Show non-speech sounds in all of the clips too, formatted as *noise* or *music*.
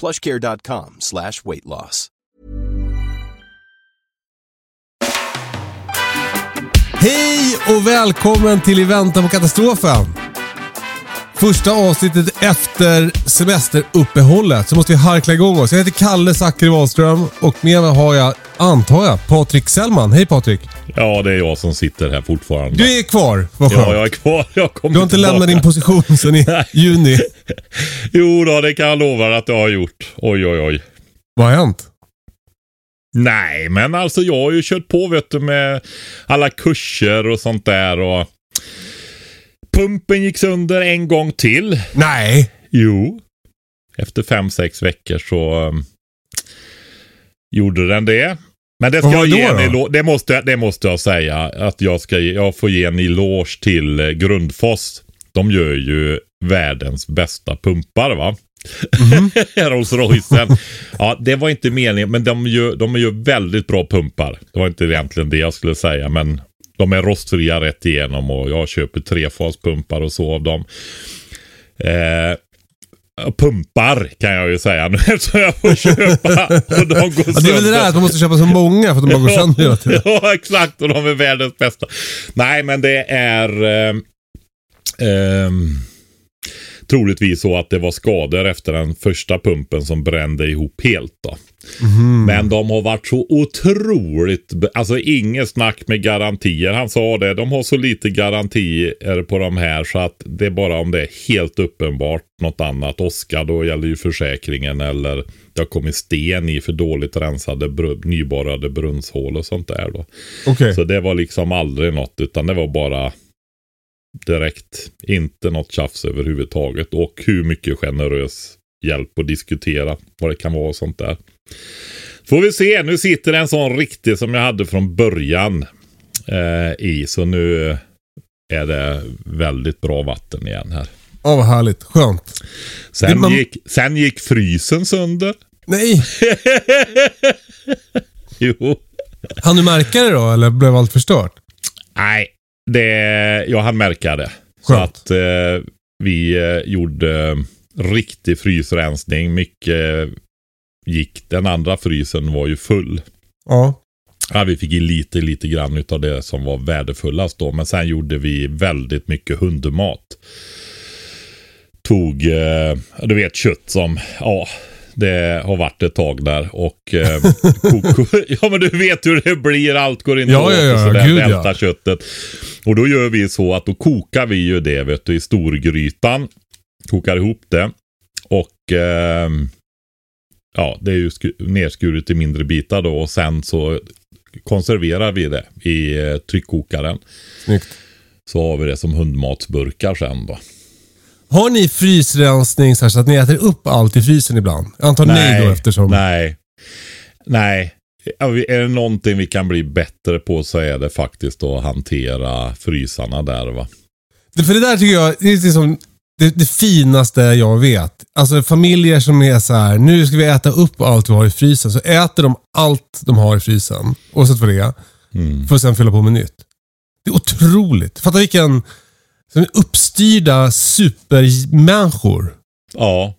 plushcare.com slash weight loss. Hej och välkommen till I väntan på katastrofen. Första avsnittet efter semesteruppehållet så måste vi harkla igång oss. Jag heter Kalle Zackari Wahlström och med mig har jag, antar jag, Patrik Sellman. Hej Patrik! Ja, det är jag som sitter här fortfarande. Du är kvar, vad skönt. Ja, jag är kvar. Jag Du har inte tillbaka. lämnat din position sedan i *laughs* juni. *laughs* Jo då, det kan jag lova att jag har gjort. Oj, oj, oj. Vad har hänt? Nej, men alltså jag har ju kört på vet du med alla kurser och sånt där och pumpen gick sönder en gång till. Nej! Jo. Efter fem, sex veckor så um, gjorde den det. Men det ska jag ge en eloge, det måste, det måste jag säga. Att jag, ska, jag får ge en eloge till eh, Grundfos. De gör ju världens bästa pumpar va. Mhm. *laughs* Rolls Roycen. Ja, det var inte meningen, men de gör, de gör väldigt bra pumpar. Det var inte egentligen det jag skulle säga, men de är rostfria rätt igenom och jag köper trefaspumpar och så av dem. Eh, pumpar kan jag ju säga *laughs* nu eftersom jag får köpa. *laughs* Och de går Ja, det är väl det där att man måste köpa så många för att de bara går sönder hela tiden. *laughs* ja, exakt. Och de är världens bästa. Nej, men det är eh, ehm, troligtvis så att det var skador efter den första pumpen som brände ihop helt. Då. Men de har varit så otroligt... Alltså inget snack med garantier. Han sa det. De har så lite garantier på de här så att det är bara om det är helt uppenbart något annat. Oskar, då gäller ju försäkringen eller det har kommit sten i för dåligt rensade br- nyborrade brunnshål och sånt där. Då. Okej. Så det var liksom aldrig något utan det var bara direkt. Inte något tjafs överhuvudtaget. Och hur mycket generös hjälp att diskutera vad det kan vara och sånt där. Får vi se. Nu sitter en sån riktig som jag hade från början eh, i. Så nu är det väldigt bra vatten igen här. Ja, vad härligt. Skönt. Sen, man- gick, sen gick frysen sönder. Nej! *laughs* Jo. Han du märka det då, eller blev allt förstört? Nej, det, jag hann märka det. Så Skönt. att eh, vi eh, gjorde eh, riktig frysrensning. Mycket gick. Den andra frysen var ju full. Ja. Ja, vi fick i lite, lite grann utav det som var värdefullast då. Men sen gjorde vi väldigt mycket hundmat. Tog, eh, du vet kött som, ja, det har varit ett tag där. Och eh, *laughs* koko, ja men du vet hur det blir. Allt går inte Ja, åt ja, ja, och sådär. gud, ja. Köttet. Och då gör vi så att då kokar vi ju det vet du i storgrytan. Kokar ihop det. Och ehm, ja, det är ju sku- nerskuret i mindre bitar då och sen så konserverar vi det i eh, tryckkokaren. Snyggt. Så har vi det som hundmatsburkar sen då. Har ni frysrensning så, här så att ni äter upp allt i frysen ibland? Jag antar nej, då eftersom... Nej. Nej. Är det någonting vi kan bli bättre på så är det faktiskt att hantera frysarna där va. Det- För det där tycker jag det är liksom det, det finaste jag vet. Alltså familjer som är så här, nu ska vi äta upp allt vi har i frysen. Så äter de allt de har i frysen, oavsett vad det är. Mm. För att sen fylla på med nytt. Det är otroligt. Fatta vilken som uppstyrda supermänniskor. Ja.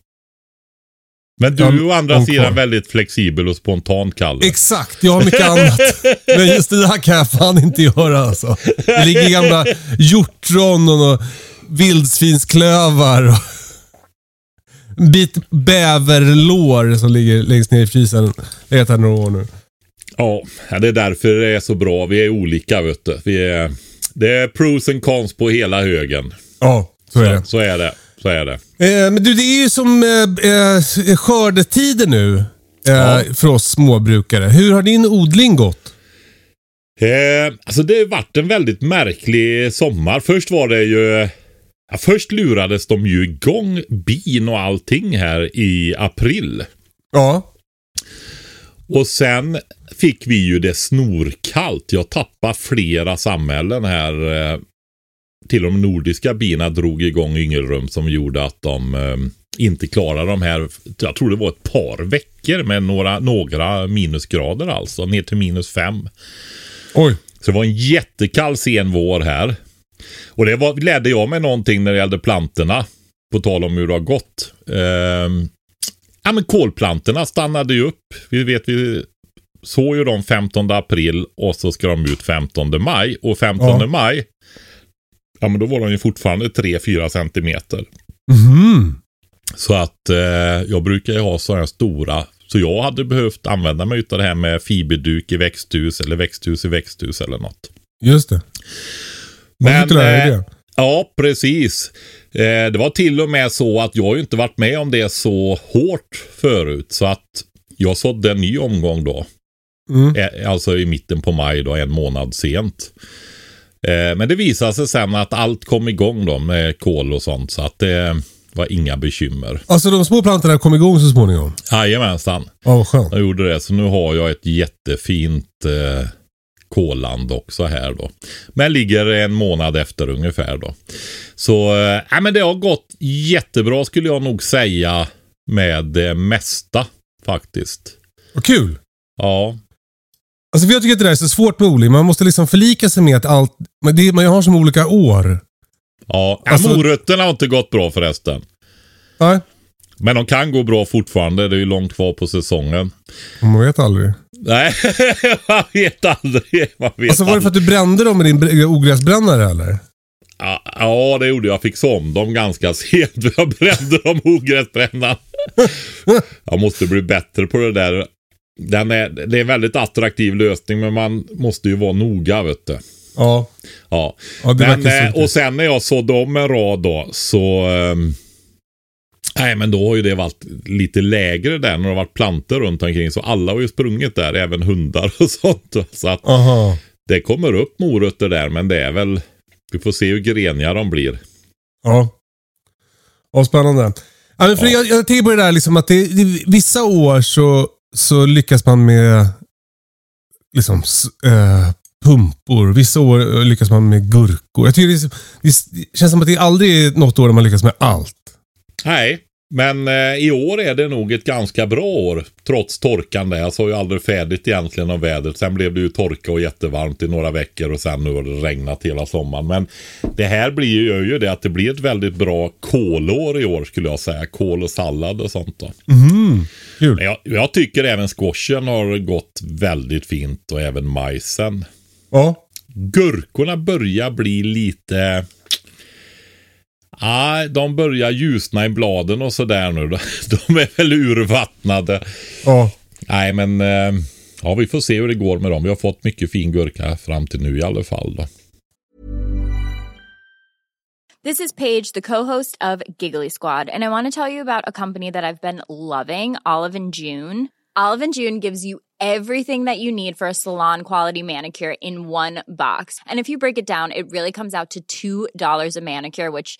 Men du är å andra de sidan väldigt flexibel och spontan Kalle. Exakt, jag har mycket annat. *laughs* Men just det där kan jag fan inte göra alltså. Det ligger gamla hjortron och vildsvinsklövar. En bit bäverlår som ligger längst ner i frysen. Legat här några år nu. Ja, det är därför det är så bra. Vi är olika vet du. Vi är, det är pros and cons på hela högen. Ja, så är det. Så är det. Så är det. Eh, men du, det är ju som eh, eh, skördetider nu. Eh, Ja. För oss småbrukare. Hur har din odling gått? Eh, alltså det har varit en väldigt märklig sommar. Först var det ju... Ja, först lurades de ju igång bin och allting här i april. Ja. Och sen fick vi ju det snorkallt. Jag tappade flera samhällen här. eh, Till de nordiska bina drog igång yngelrum som gjorde att de eh, inte klarade de här. Jag tror det var ett par veckor med några, några minusgrader alltså. Ner till minus fem. Oj. Så det var en jättekall sen vår här. Och det var, ledde jag mig någonting när det gällde plantorna. På tal om hur det har gått. Ehm, ja men kolplantorna stannade ju upp. Vi vet vi såg ju dem 15 april och så ska de ut 15 maj. Och 15 Ja. maj. Ja men då var de ju fortfarande 3-4 centimeter. Mhm. Så att eh, jag brukar ju ha sådana stora. Så jag hade behövt använda mig av det här med fiberduk i växthus eller växthus i växthus eller något. Just det. Men, dig eh, det? Ja, precis. Eh, det var till och med så att jag inte varit med om det så hårt förut. Så att jag sådde en ny omgång då. Mm. Eh, alltså i mitten på maj då, en månad sent. Eh, men det visade sig sen att allt kom igång då med kol och sånt. Så att det var inga bekymmer. Alltså de små plantorna kom igång så småningom? Jajamensan. Ja, vad skönt. Jag gjorde det. Så nu har jag ett jättefint kolland också här då. Men ligger en månad efter ungefär då. Så ja, men det har gått jättebra skulle jag nog säga med det mesta faktiskt. Vad kul. Ja, Alltså för jag tycker att det där är så svårt med odling. Man måste liksom förlika sig med att allt... Men det, man har som olika år. ja. ja Alltså- morötterna har inte gått bra förresten. Nej, Men de kan gå bra fortfarande. Det är ju långt kvar på säsongen. man vet aldrig. Nej, *laughs* man vet aldrig. Man vet Alltså var det för att du brände dem med din br- ogräsbrännare eller? Ja, ja, det gjorde jag. Jag fick om dem ganska *laughs* sent. Jag brände dem ogräsbrännan. *laughs* jag måste bli bättre på det där. Den är, det är en väldigt attraktiv lösning men man måste ju vara noga vet du. Ja. Ja. Ja, men, eh, och sen när jag sådde om en rad då så ehm, Nej men då har ju det varit lite lägre där när det har varit plantor runt omkring så alla har ju sprungit där, även hundar och *laughs* sånt. Så att Aha. det kommer upp morötter där men det är väl Vi får se hur greniga de blir. Ja. Ja, spännande. Men för Ja. jag, jag tänker på det där liksom att det, det, vissa år så, så lyckas man med liksom eh, pumpor. Vissa år eh, lyckas man med gurkor. Jag tycker det, det känns som att det aldrig är något år där man lyckas med allt. Nej, men eh, i år är det nog ett ganska bra år. Trots torkan där. Jag såg ju aldrig färdigt egentligen av vädret. Sen blev det ju torka och jättevarmt i några veckor och sen nu har det regnat hela sommaren. Men det här blir ju, gör ju det att det blir ett väldigt bra kolår i år skulle jag säga. Kål och sallad och sånt då. Kul. Men jag, jag tycker även squashen har gått väldigt fint och även majsen. Ja. Gurkorna börjar bli lite... Nej, de börjar ljusna i bladen och sådär nu. *laughs* De är väl urvattnade. Ja. Nej, men eh, ja, vi får se hur det går med dem. Vi har fått mycket fin gurka fram till nu i alla fall. Då. This is Paige, the co-host of Giggly Squad, and I want to tell you about a company that I've been loving, Olive and June. Olive and June gives you everything that you need for a salon quality manicure in one box. And if you break it down, it really comes out to $2 a manicure, which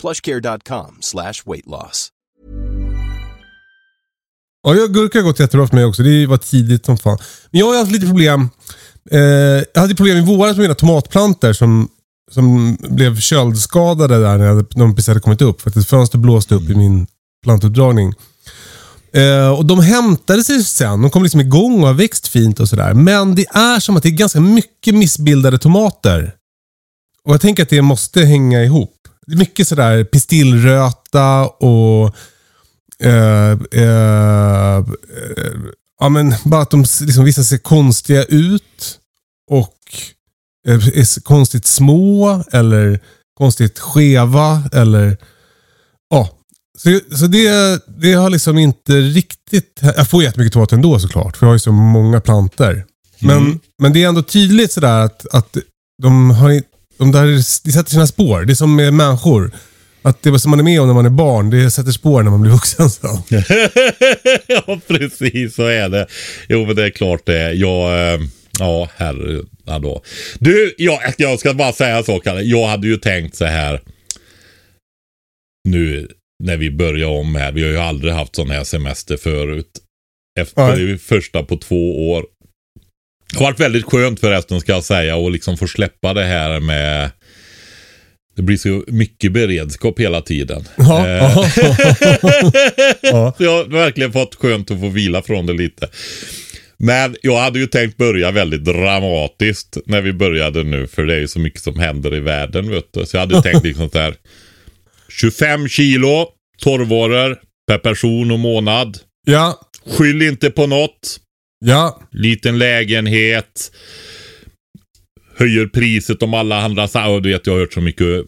plushcare.com slash weight loss. Ja, jag- gurka har gått jättebra för mig också. Det var tidigt som fan. Men jag har haft lite problem. Eh, jag hade problem i våras med mina tomatplantor som, som blev köldskadade där när de precis hade kommit upp. För att ett fönster blåste upp i min plantuppdragning. Eh, och de hämtade sig sen. De kom liksom igång och har växt fint och sådär. Men det är som att det är ganska mycket missbildade tomater. Och jag tänker att det måste hänga ihop. Mycket sådär pistillröta och eh, eh, eh, ja, men bara att de liksom, vissa ser konstiga ut och eh, är s- konstigt små eller konstigt skeva eller ja. Så, så det, det har liksom inte riktigt... Jag får jättemycket tomater ändå såklart, för jag har ju så många planter. Men, men det är ändå tydligt sådär att, att de har i- de där, det sätter sina spår. Det är som med människor. Att det som man är med om när man är barn, det sätter spår när man blir vuxen sen. *laughs* ja, precis så är det. Jo, men det är klart det. Jag, eh, ja, herre, ja då. Du, jag, jag ska bara säga sak. Kalle. Jag hade ju tänkt så här. Nu när vi börjar om här. Vi har ju aldrig haft sån här semester förut. Efter ju första på två år. Det har varit väldigt skönt förresten ska jag säga. Och liksom få släppa det här med det blir så mycket beredskap hela tiden. Ja, Eh, ja. *laughs* Ja. Så jag har verkligen fått skönt att få vila från det lite. Men jag hade ju tänkt börja väldigt dramatiskt när vi började nu. För det är ju så mycket som händer i världen vet du. Så jag hade tänkt liksom så här. 25 kilo torrvaror per person och månad. ja, Skyll inte på något. Ja. Liten lägenhet. Höjer priset om alla andra sa- och Du vet, jag har hört så mycket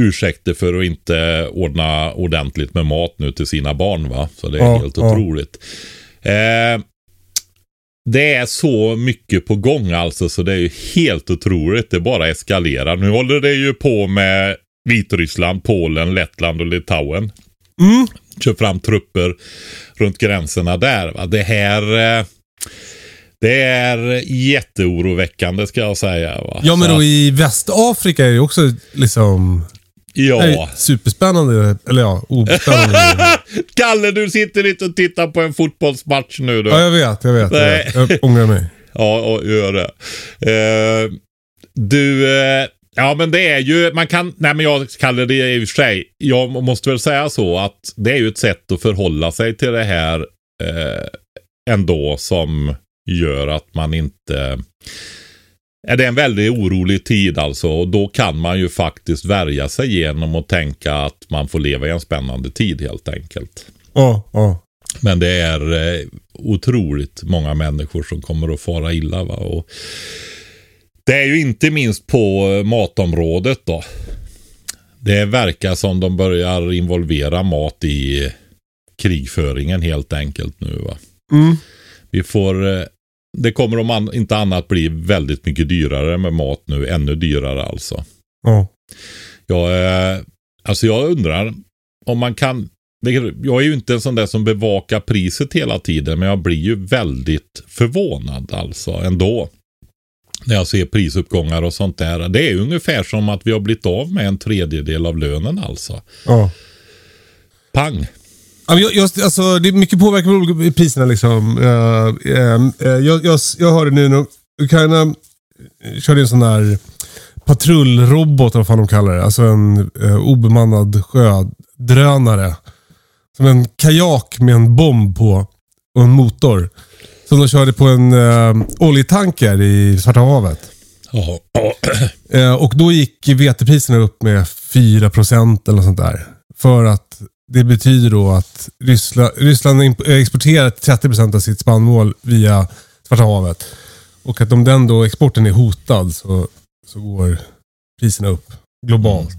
ursäkter för att inte ordna ordentligt med mat nu till sina barn. va Så det är Ja, helt ja. otroligt. Eh, det är så mycket på gång alltså så det är ju helt otroligt. Det bara eskalerar. Nu håller det ju på med Vitryssland, Polen, Lettland och Litauen. Mm. Kör fram trupper runt gränserna där. Va? Det här eh, det är jätteoroväckande ska jag säga. Va? Ja, men då i Västafrika är det också liksom... ja. Nej, superspännande. Eller ja, obespännande. *laughs* Kalle, du sitter inte och tittar på en fotbollsmatch nu. Då. ja, jag vet. Jag vet. Jag, Nej. vet. jag ångrar mig. *laughs* Ja, och gör det. Eh, du, eh, ja men det är ju, man kan, nej men jag kallar det i och för sig, jag måste väl säga så att det är ju ett sätt att förhålla sig till det här eh, ändå som gör att man inte är det en väldigt orolig tid alltså och då kan man ju faktiskt värja sig genom att tänka att man får leva i en spännande tid helt enkelt. Ja, ja. Men det är eh, otroligt många människor som kommer att fara illa. Va? Och det är ju inte minst på eh, matområdet då. Det verkar som de börjar involvera mat i krigföringen helt enkelt nu. Va? Mm. Vi får, eh, det kommer om an, inte annat bli väldigt mycket dyrare med mat nu. Ännu dyrare alltså. ja. Jag, eh, alltså jag undrar om man kan. Jag är ju inte en sån där som bevakar priset hela tiden. Men jag blir ju väldigt förvånad alltså ändå. När jag ser prisuppgångar och sånt där. Det är ungefär som att vi har blivit av med en tredjedel av lönen alltså. ja. Pang! Jag, jag, alltså, det är mycket påverkan på priserna. Liksom. Eh, eh, eh, jag, jag, jag hörde nu när Ukraina körde en sån där patrullrobot, vad fan de kallar det. Alltså en obemannad sjödrönare. Som en kajak med en bomb på och en motor. Som de körde på en eh, oljetanker i Svarta havet. Ja. Eh, och då gick vetepriserna upp med 4% eller något sånt där. För att det betyder då att Ryssland, eh, exporterar 30% av sitt spannmål via Svarta havet. Och att om den då exporten är hotad så, så går priserna upp globalt.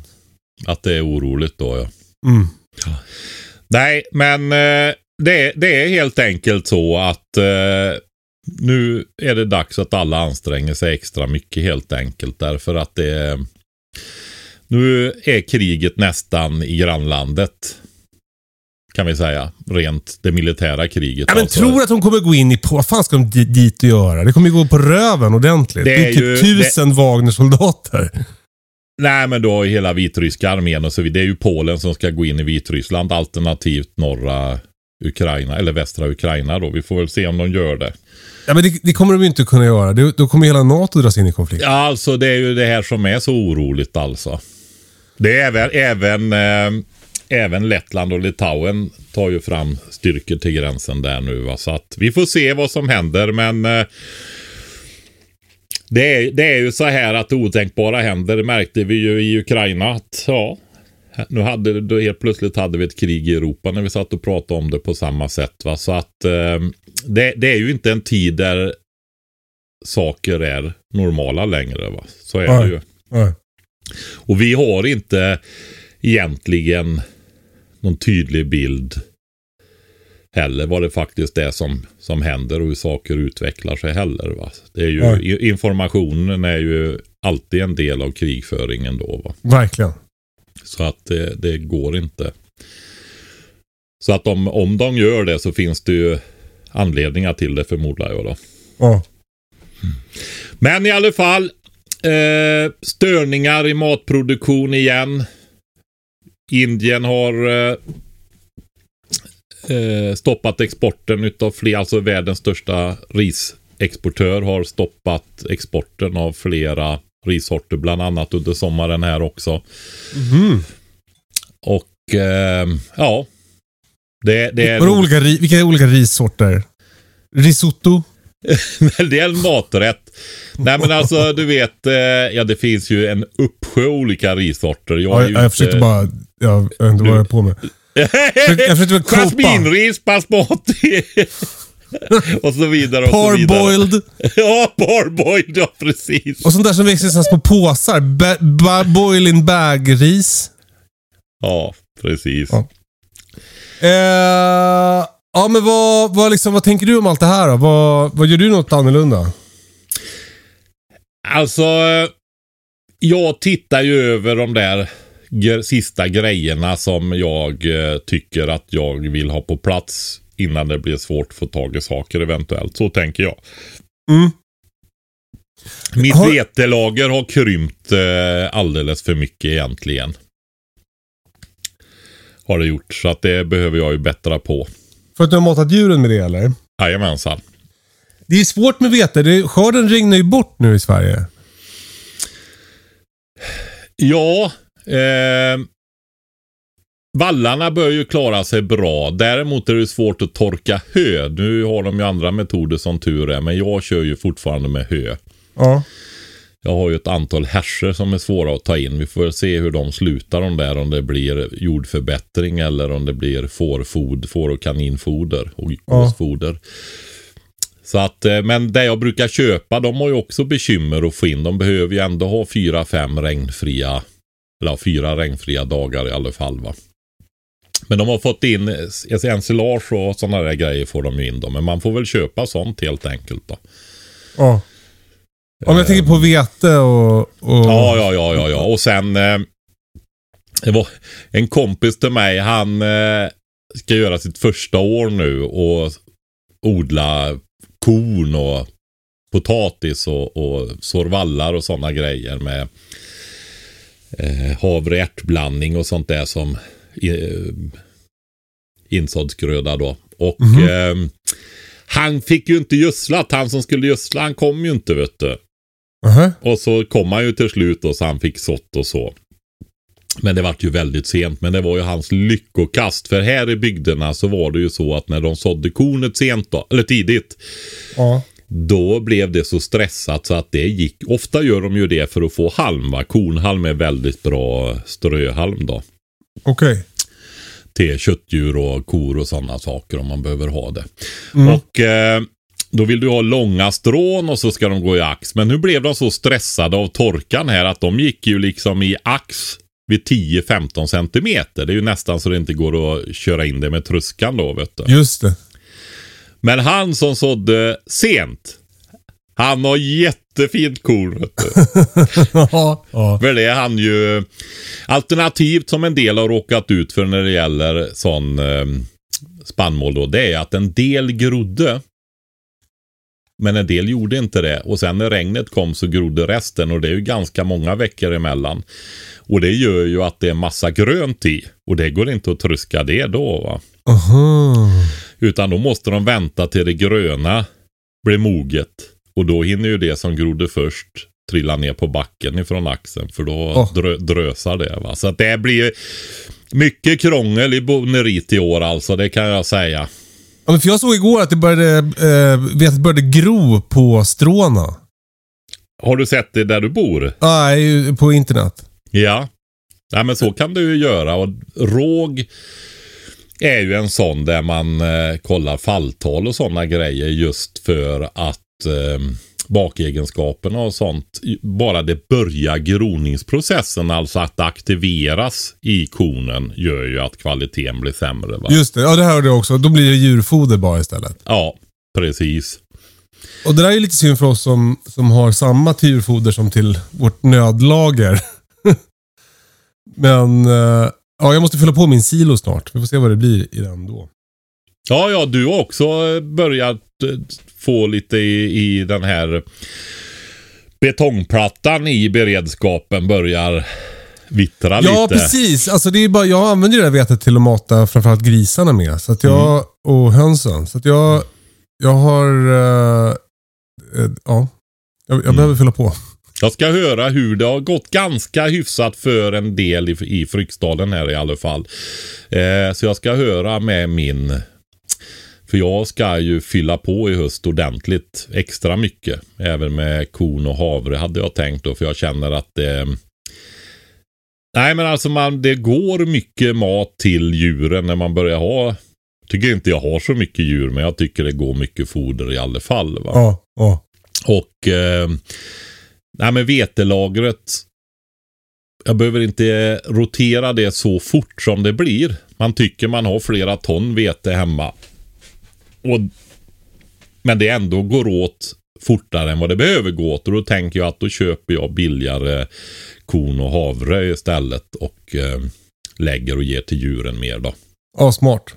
Att det är oroligt då ja. Mm. Nej, men eh, det, det är helt enkelt så att eh, nu är det dags att alla anstränger sig extra mycket helt enkelt. Därför att det nu är kriget nästan i grannlandet. Kan vi säga. Rent det militära kriget. Ja, men alltså. tror att de kommer gå in i... Vad fan ska de di- dit och göra? Det kommer ju gå på röven ordentligt. Det Det är är, typ ju- tusen Wagner-soldater. Nej, men då hela vitryska armén och så vidare. Det är ju Polen som ska gå in i Vitryssland alternativt norra Ukraina eller västra Ukraina då. Vi får väl se om de gör det. Ja, men det, det kommer de ju inte kunna göra. Det, då kommer hela NATO dras in i konflikt. Ja, alltså det är ju det här som är så oroligt alltså. Det är även, även, eh, även Lettland och Litauen tar ju fram styrkor till gränsen där nu. Va? Så att vi får se vad som händer men eh, det, är, det är ju så här att det otänkbara händer. Det märkte vi ju i Ukraina att ja, nu hade då helt plötsligt hade vi ett krig i Europa när vi satt och pratade om det på samma sätt. Va? Så att eh, det, det är ju inte en tid där saker är normala längre. Va? Så är Nej. det ju. Nej. Och vi har inte egentligen någon tydlig bild heller vad det faktiskt är som, som händer och hur saker utvecklar sig heller. Va? Det är ju, Informationen är ju alltid en del av krigföringen då. Va? Verkligen. Så att det, det går inte. Så att om, om de gör det så finns det ju anledningar till det förmodar jag då. Ja. Men i alla fall. Eh, störningar i matproduktion igen. Indien har eh, eh, stoppat exporten utav fler, alltså världens största risexportör har stoppat exporten av flera rissorter, bland annat under sommaren här också. Mhm. Och eh, ja. Det, det är Vadå olika, vilka olika rissorter? Risotto? *laughs* det är en maträtt. Nej men alltså du vet, eh, ja det finns ju en uppsjö olika rissorter. Jag, Ja, jag, jag försökte bara... Jag, vet inte vad jag är på med. jag försökte väl copa. Jasminris, basmati och så vidare och så vidare. Parboiled. *laughs* Ja, parboiled, ja precis. Och sånt där som växer små påsar. Ba, ba, boil in bag-ris. Ja, precis. Ja. Eh, ja, men vad, vad, liksom, vad tänker du om allt det här då? Vad, vad gör du något annorlunda? Alltså, jag tittar ju över de där sista grejerna som jag eh, tycker att jag vill ha på plats innan det blir svårt att få tag i saker eventuellt. Så tänker jag. Mm. Mitt Har- vetelager har krympt eh, alldeles för mycket egentligen. Har det gjort. Så att det behöver jag ju bättra på. För att du har matat djuren med det eller? Jajamensan. Det är svårt med vete. Det, skörden regnar ju bort nu i Sverige. Ja, eh, vallarna bör ju klara sig bra. Däremot är det svårt att torka hö. Nu har de ju andra metoder som tur är, men jag kör ju fortfarande med hö. Ja. Jag har ju ett antal härser som är svåra att ta in. Vi får se hur de slutar de där. Om det blir jordförbättring eller om det blir fårfod, får och kaninfoder och gåsfoder. Så att, eh, men det jag brukar köpa, de har ju också bekymmer att få in. De behöver ju ändå ha fyra, fem regnfria, eller ja, fyra regnfria dagar i alla fall va. Men de har fått in eh, ensilage och sådana där grejer får de ju in då. Men man får väl köpa sånt helt enkelt då. ja. Om jag tänker på vete och... och Ja, ja, ja, ja, ja. Och sen. Eh, det var en kompis till mig. Han eh, ska göra sitt första år nu och odla korn och potatis och, och sorvallar och sådana grejer med eh, havre ärtblandning och sånt där som eh, insåddsgröda då. Och Mhm. eh, han fick ju inte gödslat. Han som skulle gödsla, han kom ju inte vet du. Aha. Och så kom han ju till slut då så han fick sått och så. Men det vart ju väldigt sent. Men det var ju hans lyckokast. För här i bygderna så var det ju så att när de sådde kornet sent då, eller tidigt. Ja. Då blev det så stressat så att det gick. Ofta gör de ju det för att få halm. Va? Kornhalm är väldigt bra ströhalm då. Okej. Till köttdjur och kor och sådana saker om man behöver ha det. Mm. Och eh, då vill du ha långa strån och så ska de gå i ax. Men nu blev de så stressade av torkan här att de gick ju liksom i ax vid 10-15 centimeter. Det är ju nästan så det inte går att köra in det med truskan då vet du. Just det. Men han som sådde sent. Han har jättefint korn vet du. *laughs* ja. ja. För det är han ju alternativt som en del har råkat ut för när det gäller sån eh, spannmål då. Det är att en del grodde. Men en del gjorde inte det. Och sen när regnet kom så grodde resten. Och det är ju ganska många veckor emellan. Och det gör ju att det är massa grönt i. Och det går inte att truska det då va. Aha. Utan då måste de vänta till det gröna blir moget. Och då hinner ju det som grodde först trilla ner på backen ifrån axeln. För då Åh. drö, drösar det. Va? Så att det blir mycket krångel i boneriet i år alltså. Det kan jag säga. Ja, men för jag såg igår att det började, eh, vetet började gro på stråna. Har du sett det där du bor? Nej, på internet. Ja. Nej men så kan du ju göra. Och råg är ju en sån där man eh, kollar falltal och sådana grejer just för att eh, bakegenskaperna och sånt, bara det börjar groningsprocessen, alltså att det aktiveras i konen, gör ju att kvaliteten blir sämre. Va? Just det, ja det hörde jag också. Då blir det djurfoder bara istället. Ja, precis. Och det där är lite synd för oss som, som har samma till djurfoder som till vårt nödlager. *laughs* Men eh, ja, jag måste fylla på min silo snart. Vi får se vad det blir i den då. Ja, ja, du har också börjat eh, få lite i, i den här betongplattan i beredskapen börjar vittra lite. Ja, precis. Alltså, det är bara, jag använder det här vetet till att mata framförallt grisarna med. Så att jag, Och hönsen. Så att jag, jag har... eh, eh, ja, jag, jag behöver fylla på. Jag ska höra hur det har gått ganska hyfsat för en del i, i Fryksdalen här i alla fall. Eh, så jag ska höra med min... För jag ska ju fylla på i höst ordentligt extra mycket. Även med korn och havre hade jag tänkt då. För jag känner att det... Nej men alltså man, det går mycket mat till djuren när man börjar ha... Tycker inte jag har så mycket djur men jag tycker det går mycket foder i alla fall. Va? Ja, ja. Och eh, nej men vetelagret. Jag behöver inte rotera det så fort som det blir. Man tycker man har flera ton vete hemma. Och, men det ändå går åt fortare än vad det behöver gå åt. Och då tänker jag att då köper jag billigare korn och havre istället. Och eh, lägger och ger till djuren mer då. ja smart.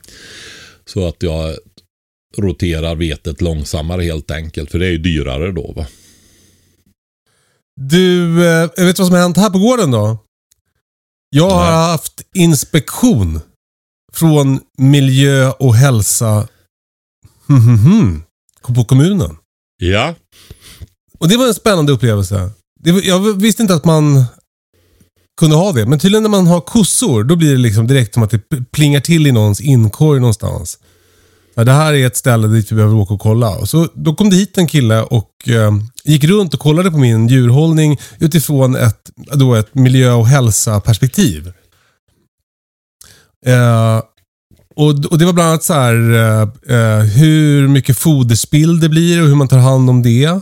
Så att jag roterar vetet långsammare helt enkelt. För det är ju dyrare då va. Du, eh, jag vet vad som har hänt här på gården då? Jag har haft inspektion från miljö och hälsa Mhm. på kommunen. Ja. Och det var en spännande upplevelse. Det, jag visste inte att man kunde ha det. Men tydligen när man har kossor, då blir det liksom direkt som att det plingar till i någons inkorg någonstans. Ja, det här är ett ställe dit vi behöver åka och kolla. Och så, då kom det hit en kille och eh, gick runt och kollade på min djurhållning utifrån ett, då ett miljö och hälsa-perspektiv. Eh, och, och Det var bland annat så här, eh, eh, hur mycket foderspill det blir och hur man tar hand om det.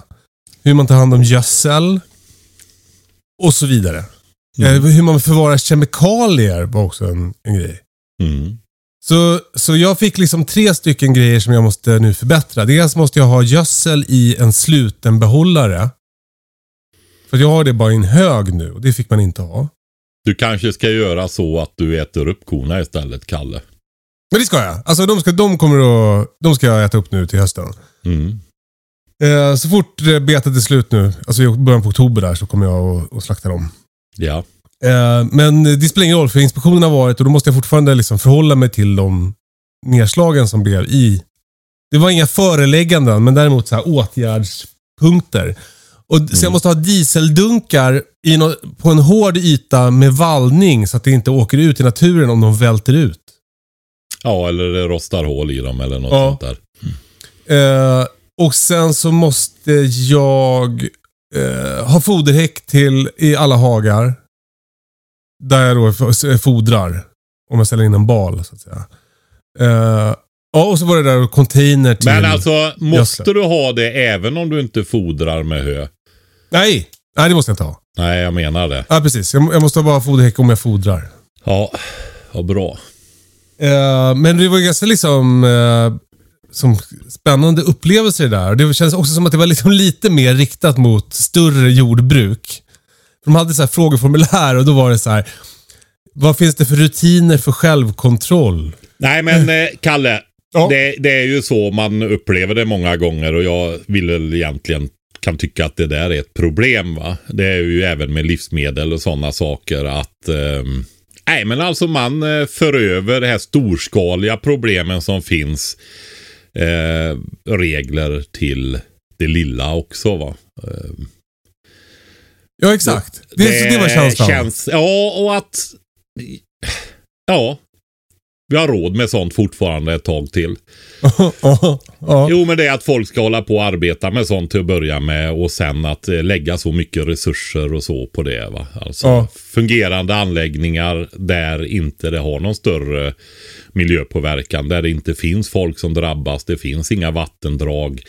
Hur man tar hand om gödsel. Och så vidare. Eh, hur man förvarar kemikalier var också en, en grej. Mm. Så, så jag fick liksom tre stycken grejer som jag måste nu förbättra. Dels måste jag ha gödsel i en sluten behållare. För jag har det bara i en hög nu och det fick man inte ha. Du kanske ska göra så att du äter upp korna istället, Kalle. Men det ska jag. Alltså de ska, de kommer att, de ska jag äta upp nu till hösten. Mm. Eh, så fort eh, betet är slut nu, alltså i början på oktober där, så kommer jag att, slakta dem. Ja. Eh, men det spelar ingen roll för inspektionen har varit och då måste jag fortfarande liksom förhålla mig till de nedslagen som blev i. Det var inga förelägganden men däremot så här åtgärdspunkter. Och, Så jag måste ha dieseldunkar nå- på en hård yta med vallning så att det inte åker ut i naturen om de välter ut. Ja, eller det rostar hål i dem eller något Ja. sånt där. Eh, och sen så måste jag eh, ha foderhäck till i alla hagar. Där jag då fodrar. Om jag ställer in en bal så att säga. Eh, ja, och så var det där container till... Men alltså, måste gödsel. du ha det även om du inte fodrar med hö? Nej! Nej, det måste jag inte ha. Nej, jag menar det. Ja, precis. Jag, jag måste bara ha foderhäck om jag fodrar. Ja, vad bra. Eh, men det var ganska liksom eh, som spännande upplevelser där. Det känns också som att det var liksom *laughs* lite mer riktat mot större jordbruk. De hade så här frågeformulär och då var det så här. Vad finns det för rutiner för självkontroll? Nej, men eh, Kalle. Ja. Det, det är ju så man upplever det många gånger och jag vill väl egentligen kan tycka att det där är ett problem. va. Det är ju även med livsmedel och sådana saker att ehm, Nej, men alltså man eh, för över det här storskaliga problemen som finns eh, regler till det lilla också. va. Eh, Ja, exakt. Det, det, det var känslan. Känns, ja, och att... Ja. Vi har råd med sånt fortfarande ett tag till. Jo, men det är att folk ska hålla på och arbeta med sånt till att börja med och sen att eh, lägga så mycket resurser och så på det. Va? Alltså fungerande anläggningar där inte det har någon större miljöpåverkan. Där det inte finns folk som drabbas. Det finns inga vattendrag.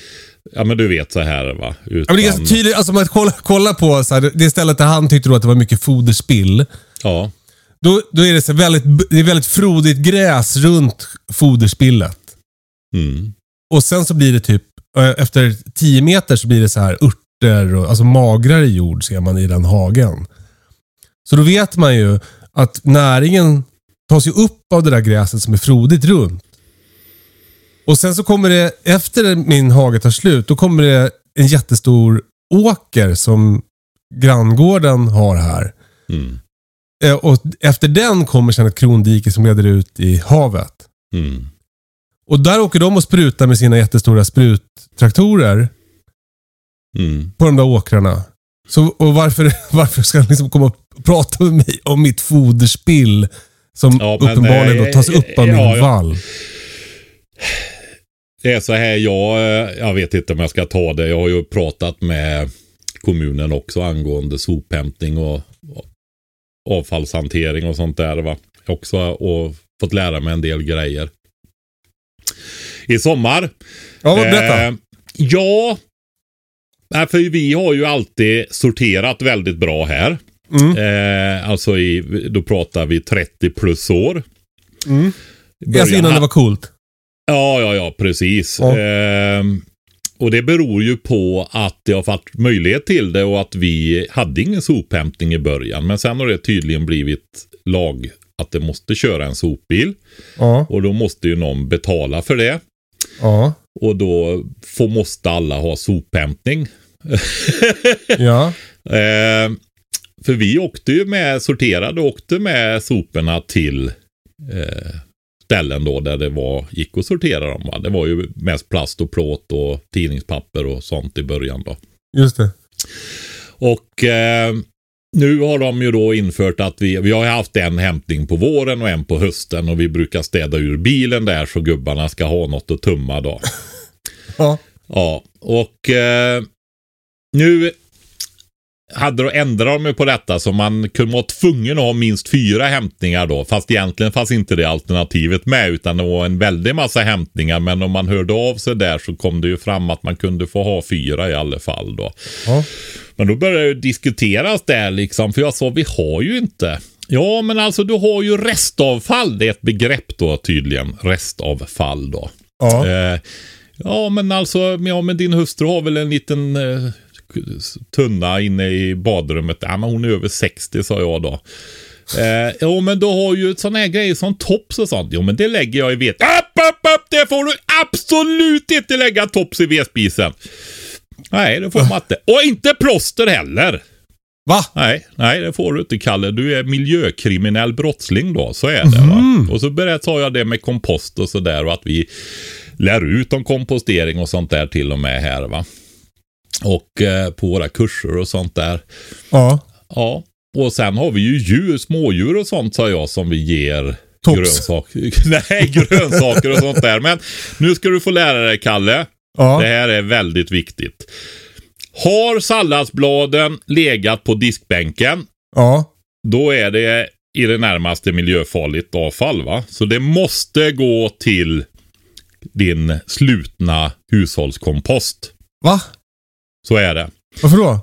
Ja, men du vet så här va. Ja, men det är ganska tydligt, alltså man kollar, kollar på så här, det stället där han tyckte då att det var mycket foderspill. Ja. Då, då är det så väldigt, det är väldigt frodigt gräs runt foderspillet. Mm. Och sen så blir det typ, efter 10 meter så blir det så här örter och alltså magrare jord ser man i den hagen. Så då vet man ju att näringen tas ju upp av det där gräset som är frodigt runt. Och sen så kommer det, efter min hage tar slut, då kommer det en jättestor åker som granngården har här. Mm. Eh, Och efter den kommer sen ett krondike som leder ut i havet. Mm. Och där åker de och sprutar med sina jättestora spruttraktorer Mm. på de där åkrarna. Så, och varför, *laughs* varför ska han liksom komma och prata med mig om mitt foderspill som Ja, men, uppenbarligen då eh, tas upp av ja, min ja. vall? Det är så här, jag, eh, jag vet inte om jag ska ta det. Jag har ju pratat med kommunen också angående sophämtning och avfallshantering och sånt där. Va? Också och fått lära mig en del grejer. I sommar. Ja, vad berätta. Eh, ja, för vi har ju alltid sorterat väldigt bra här. Mm. Eh, alltså i, då pratar vi 30 plus år. Mm. Alltså innan det var coolt. Ja, ja, ja, precis. Ja. Ehm, och det beror ju på att det har varit möjlighet till det och att vi hade ingen sophämtning i början. Men sen har det tydligen blivit lag att det måste köra en sopbil. Ja. Och då måste ju någon betala för det. Ja. Och då får, måste alla ha sophämtning. *laughs* Ja. Ehm, för vi åkte ju med, sorterade och åkte med soporna till eh, ställen då där det var, gick att sortera dem. Va? Det var ju mest plast och plåt och tidningspapper och sånt i början då. Just det. Och eh, nu har de ju då infört att vi, vi har haft en hämtning på våren och en på hösten och vi brukar städa ur bilen där så gubbarna ska ha något att tumma då. *laughs* Ja. Ja, och eh, nu hade de ändrat de ju på detta så man kunde vara tvungen att ha minst fyra hämtningar då. Fast egentligen fanns inte det alternativet med utan det var en väldig massa hämtningar. Men om man hörde av sig där så kom det ju fram att man kunde få ha fyra i alla fall då. Ja. Men då började det diskuteras där liksom, för jag sa vi har ju inte. Ja, men alltså du har ju restavfall. Det är ett begrepp då tydligen. Restavfall då. Ja. Eh, ja, men alltså, ja, men din hustru har väl en liten eh, tunna inne i badrummet. Ja, men hon är över 60 sa jag då. Eh, jo, men du har ju sådana här grejer som tops och sånt. Jo, men det lägger jag i ved. Upp, upp, upp! Det får du absolut inte lägga tops i vedspisen. Nej, det får man inte. Och inte plåster heller. Va? Nej, nej, det får du inte Kalle. Du är miljökriminell brottsling då. Så är det va. Och så berättar jag det med kompost och sådär och att vi lär ut om kompostering och sånt där till och med här va. Och eh, på våra kurser och sånt där. Ja. Ja, och sen har vi ju djur, smådjur och sånt sa jag som vi ger Tops. grönsaker. *laughs* Nej, grönsaker och sånt där. Men nu ska du få lära dig Kalle. Ja. Det här är väldigt viktigt. Har salladsbladen legat på diskbänken, Ja. då är det i det närmaste miljöfarligt avfall. va? Så det måste gå till din slutna hushållskompost. Va? Så är det. Varför då?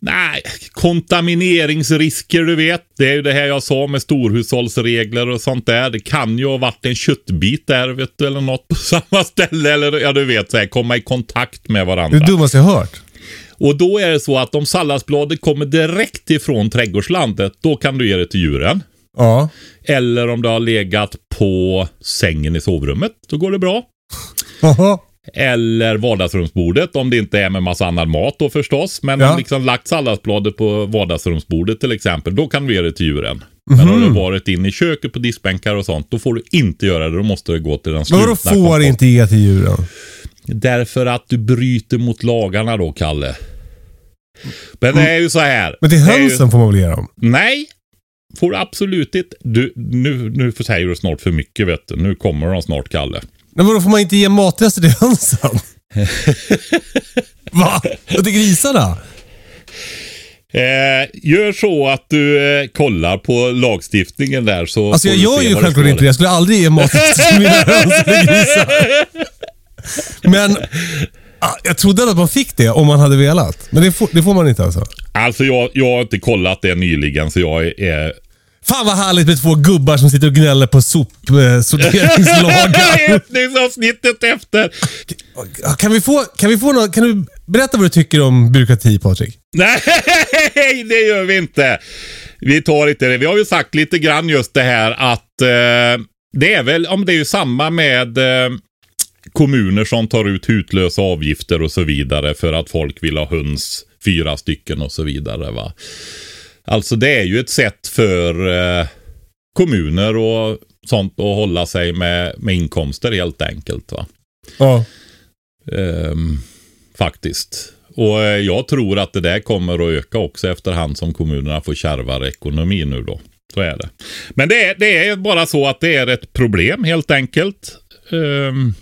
Nej, kontamineringsrisker du vet. Det är ju det här jag sa med storhushållsregler och sånt där. Det kan ju ha varit en köttbit där vet du, eller något på *laughs* samma ställe. Eller ja, du vet, så här, komma i kontakt med Det är varandra. det dummaste jag hört. Och då är det så att om salladsbladet kommer direkt ifrån trädgårdslandet, då kan du ge det till djuren. Ja. Eller om det har legat på sängen i sovrummet, då går det bra. Jaha. Eller vardagsrumsbordet om det inte är med massa annan mat då förstås. Men Ja. om liksom lagt salladsbladet på vardagsrumsbordet till exempel, då kan du ge det till djuren. Men har Mhm. du varit inne i köket på diskbänkar och sånt, då får du inte göra det. Då måste det gå till den slutna vadå får komposten. inte ge till djuren? Därför att du bryter mot lagarna då, Kalle. Men det är ju så här. Men till är ju- hönsen får man väl ge dem? Nej, får du absolut inte. Du, nu, nu säger du snart för mycket vet du. Nu kommer de snart, Kalle. Men vadå får man inte ge matrester till hönsen? *laughs* Va? Och till grisarna? Eh, gör så att du eh, kollar på lagstiftningen där så Alltså jag gör ju självklart inte det. Jag skulle aldrig ge matrester till *laughs* mina höns eller grisar. Men ah, jag trodde att man fick det om man hade velat. Men det får, det får man inte alltså. Alltså jag, jag har inte kollat det nyligen så jag är... Fan vad härligt med två gubbar som sitter och gnäller på sopsorteringslagar. Öppningsavsnittet *laughs* efter. kan vi få, kan vi få något, kan du berätta vad du tycker om byråkrati Patrik? Nej, *laughs* det gör vi inte. Vi tar inte det. Vi har ju sagt lite grann just det här att eh, det är väl, om det är ju samma med eh, kommuner som tar ut hutlösa avgifter och så vidare för att folk vill ha höns, fyra stycken och så vidare. va. Alltså det är ju ett sätt för eh, kommuner och sånt att hålla sig med, med inkomster helt enkelt. va. Ja. Ehm, faktiskt. Och eh, jag tror att det där kommer att öka också efterhand som kommunerna får kärvare ekonomi nu då. Så är det. Men det är, det är bara så att det är ett problem helt enkelt. Ehm,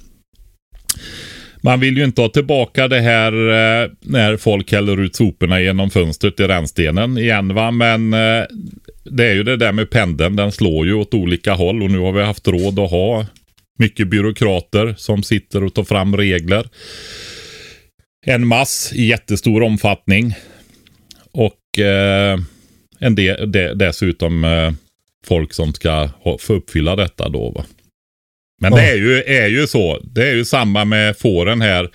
man vill ju inte ha tillbaka det här eh, när folk häller ut soporna genom fönstret i rännstenen igen va. Men eh, det är ju det där med pendeln. Den slår ju åt olika håll och nu har vi haft råd att ha mycket byråkrater som sitter och tar fram regler. En mass i jättestor omfattning. Och eh, en del, de, dessutom eh, folk som ska ha, få uppfylla detta då. Va? Men det Ja. är ju, är ju så. Det är ju samma med fåren här.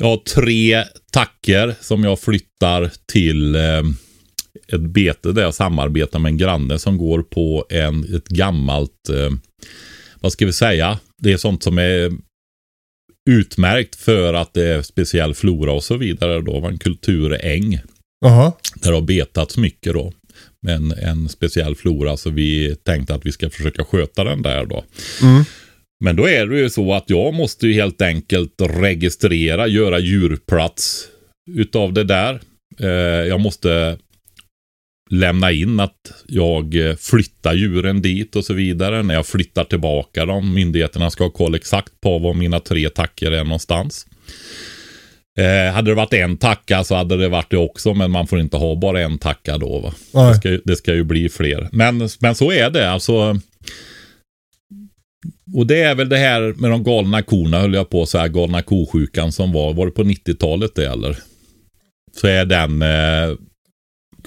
Jag har tre tacker som jag flyttar till eh, ett bete där jag samarbetar med en granne som går på en, ett gammalt, eh, vad ska vi säga, det är sånt som är utmärkt för att det är speciell flora och så vidare. Då var en kulturäng Jaha. där det har betats mycket då. En, en speciell flora så vi tänkte att vi ska försöka sköta den där då. Mm. Men då är det ju så att jag måste ju helt enkelt registrera, göra djurplats utav det där. Eh, jag måste lämna in att jag flyttar djuren dit och så vidare. När jag flyttar tillbaka dem. Myndigheterna ska ha koll exakt på var mina tre tacker är någonstans. Eh, hade det varit en tacka så hade det varit det också, men man får inte ha bara en tacka då. Va? Nej. Det, ska, ju- det ska ju bli fler. Men, men så är det. Alltså, och det är väl det här med de galna korna, höll jag på så här, galna kosjukan som var, var det på 90-talet det eller? Så är den eh,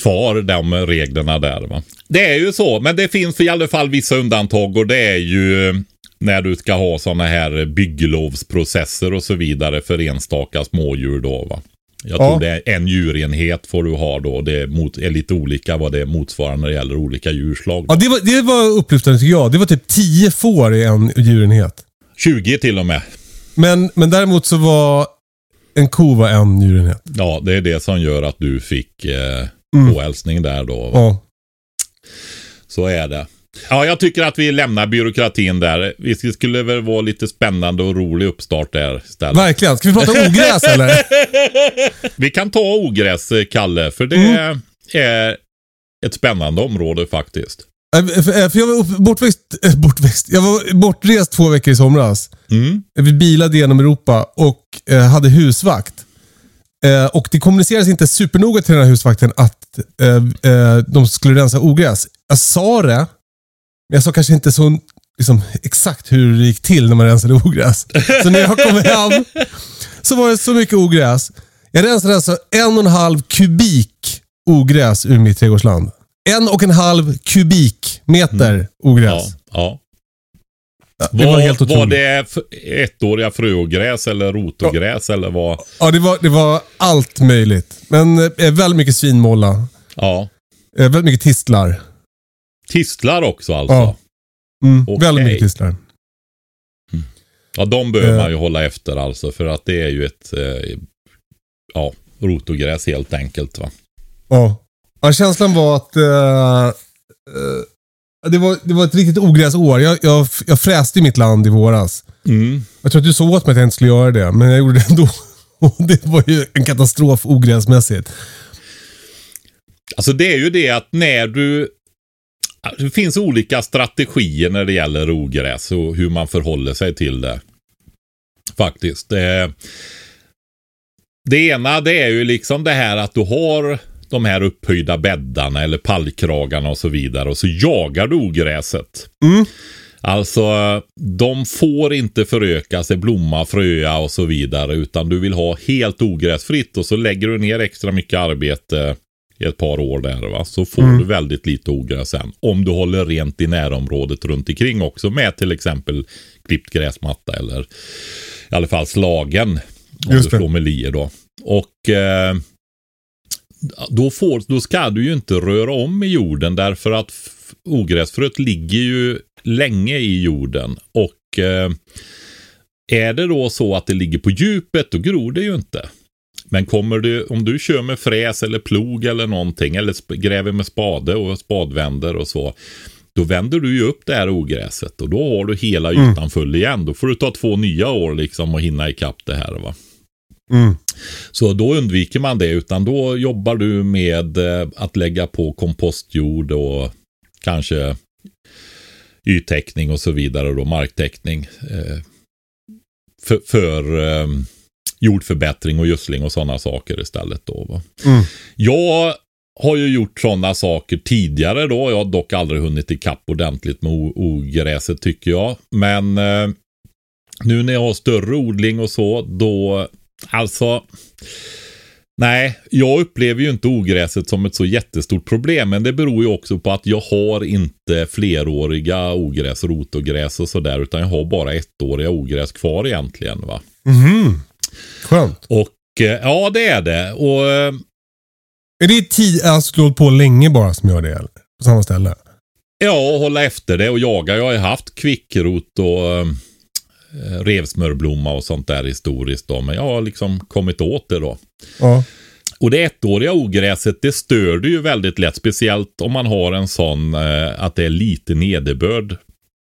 kvar, de reglerna där va. Det är ju så, men det finns i alla fall vissa undantag och det är ju när du ska ha sådana här bygglovsprocesser och så vidare för enstaka smådjur då va. Jag Ja. tror det är en djurenhet får du ha då. Det är, mot, är lite olika vad det motsvarar när det gäller olika djurslag. Ja, det, var, det var upplyftande tycker jag. Det var typ 10 får i en djurenhet. 20 till och med. Men, men däremot så var en ko var en djurenhet. Ja, det är det som gör att du fick eh, Mm. påhälsning där då. Ja. Så är det. Ja, jag tycker att vi lämnar byråkratin där. Vi skulle väl vara lite spännande och rolig uppstart där istället. Verkligen. Ska vi prata ogräs *laughs* eller? Vi kan ta ogräs, eh, Kalle, för det Mm. är ett spännande område faktiskt. Äh, För för jag var bortväxt, bortväxt. Jag var bortrest två veckor i somras. Mm. Vi bilade genom Europa och eh, hade husvakt. Eh, och det kommunicerades inte supernoga till den här husvakten att eh, eh, de skulle rensa ogräs. Jag sa det, men jag sa kanske inte så liksom, exakt hur det gick till när man rensade ogräs. Så när jag kom hem så var det så mycket ogräs. Jag rensade alltså en och en halv kubik ogräs ur mitt trädgårdsland. En och en halv kubikmeter ogräs. Ja, ja. Det var, helt var otroligt. det f- ettåriga fröogräs eller rotogräs eller vad? Ja, det var, det var allt möjligt. Men eh, väldigt mycket svinmålla. Ja. Eh, väldigt mycket tistlar. Tistlar också alltså? Ja. Ja, Mm, Okej. Väldigt mycket tistlar. de behöver Eh. man ju hålla efter alltså för att det är ju ett eh, ja, rotogräs helt enkelt va. Ja. ja känslan var att eh, eh, det, var, det var ett riktigt ogräsår. Jag, jag, jag fräste i mitt land i våras. Mm. Jag tror att du sa åt mig att jag inte skulle göra det, men jag gjorde det ändå. Och *laughs* det var ju en katastrof ogräsmässigt. Alltså det är ju det att när du det finns olika strategier när det gäller ogräs och hur man förhåller sig till det. Faktiskt. Det, det ena det är ju liksom det här att du har de här upphöjda bäddarna eller pallkragarna och så vidare och så jagar du ogräset. Mm. Alltså, de får inte föröka sig, blomma, fröa och så vidare utan du vill ha helt ogräsfritt och så lägger du ner extra mycket arbete i ett par år där va. Så får Mm. du väldigt lite ogräs sen. Om du håller rent i närområdet runt omkring också med till exempel klippt gräsmatta eller i alla fall slagen. Om Just du slår med lie då. Och eh, då, får, då ska du ju inte röra om i jorden därför att ogräsfröet ligger ju länge i jorden. Och eh, är det då så att det ligger på djupet då gror det ju inte. Men kommer du, om du kör med fräs eller plog eller någonting eller gräver med spade och spadvänder och så. Då vänder du ju upp det här ogräset och då har du hela ytan full igen. Då får du ta två nya år liksom och hinna ikapp det här va. Mm. Så då undviker man det utan då jobbar du med eh, att lägga på kompostjord och kanske yttäckning och så vidare då marktäckning. Eh, för för eh, jordförbättring och gödsling och sådana saker istället då. Mm. Jag har ju gjort sådana saker tidigare då. Jag har dock aldrig hunnit ikapp ordentligt med ogräset tycker jag. Men eh, nu när jag har större odling och så, då alltså Nej, jag upplever ju inte ogräset som ett så jättestort problem. Men det beror ju också på att jag har inte fleråriga ogräs, rotogräs och sådär. Utan jag har bara ettåriga ogräs kvar egentligen. va. Mhm. Skönt. Och eh, ja, det är det. Och eh, Är det tio, alltså du har hållit på länge bara som gör det? Eller? På samma ställe? Ja, och hålla efter det och jaga. Jag har ju haft kvickrot och eh, revsmörblomma och sånt där historiskt då. Men jag har liksom kommit åt det då. Ja. Och det ettåriga ogräset det stör det ju väldigt lätt. Speciellt om man har en sån eh, att det är lite nederbörd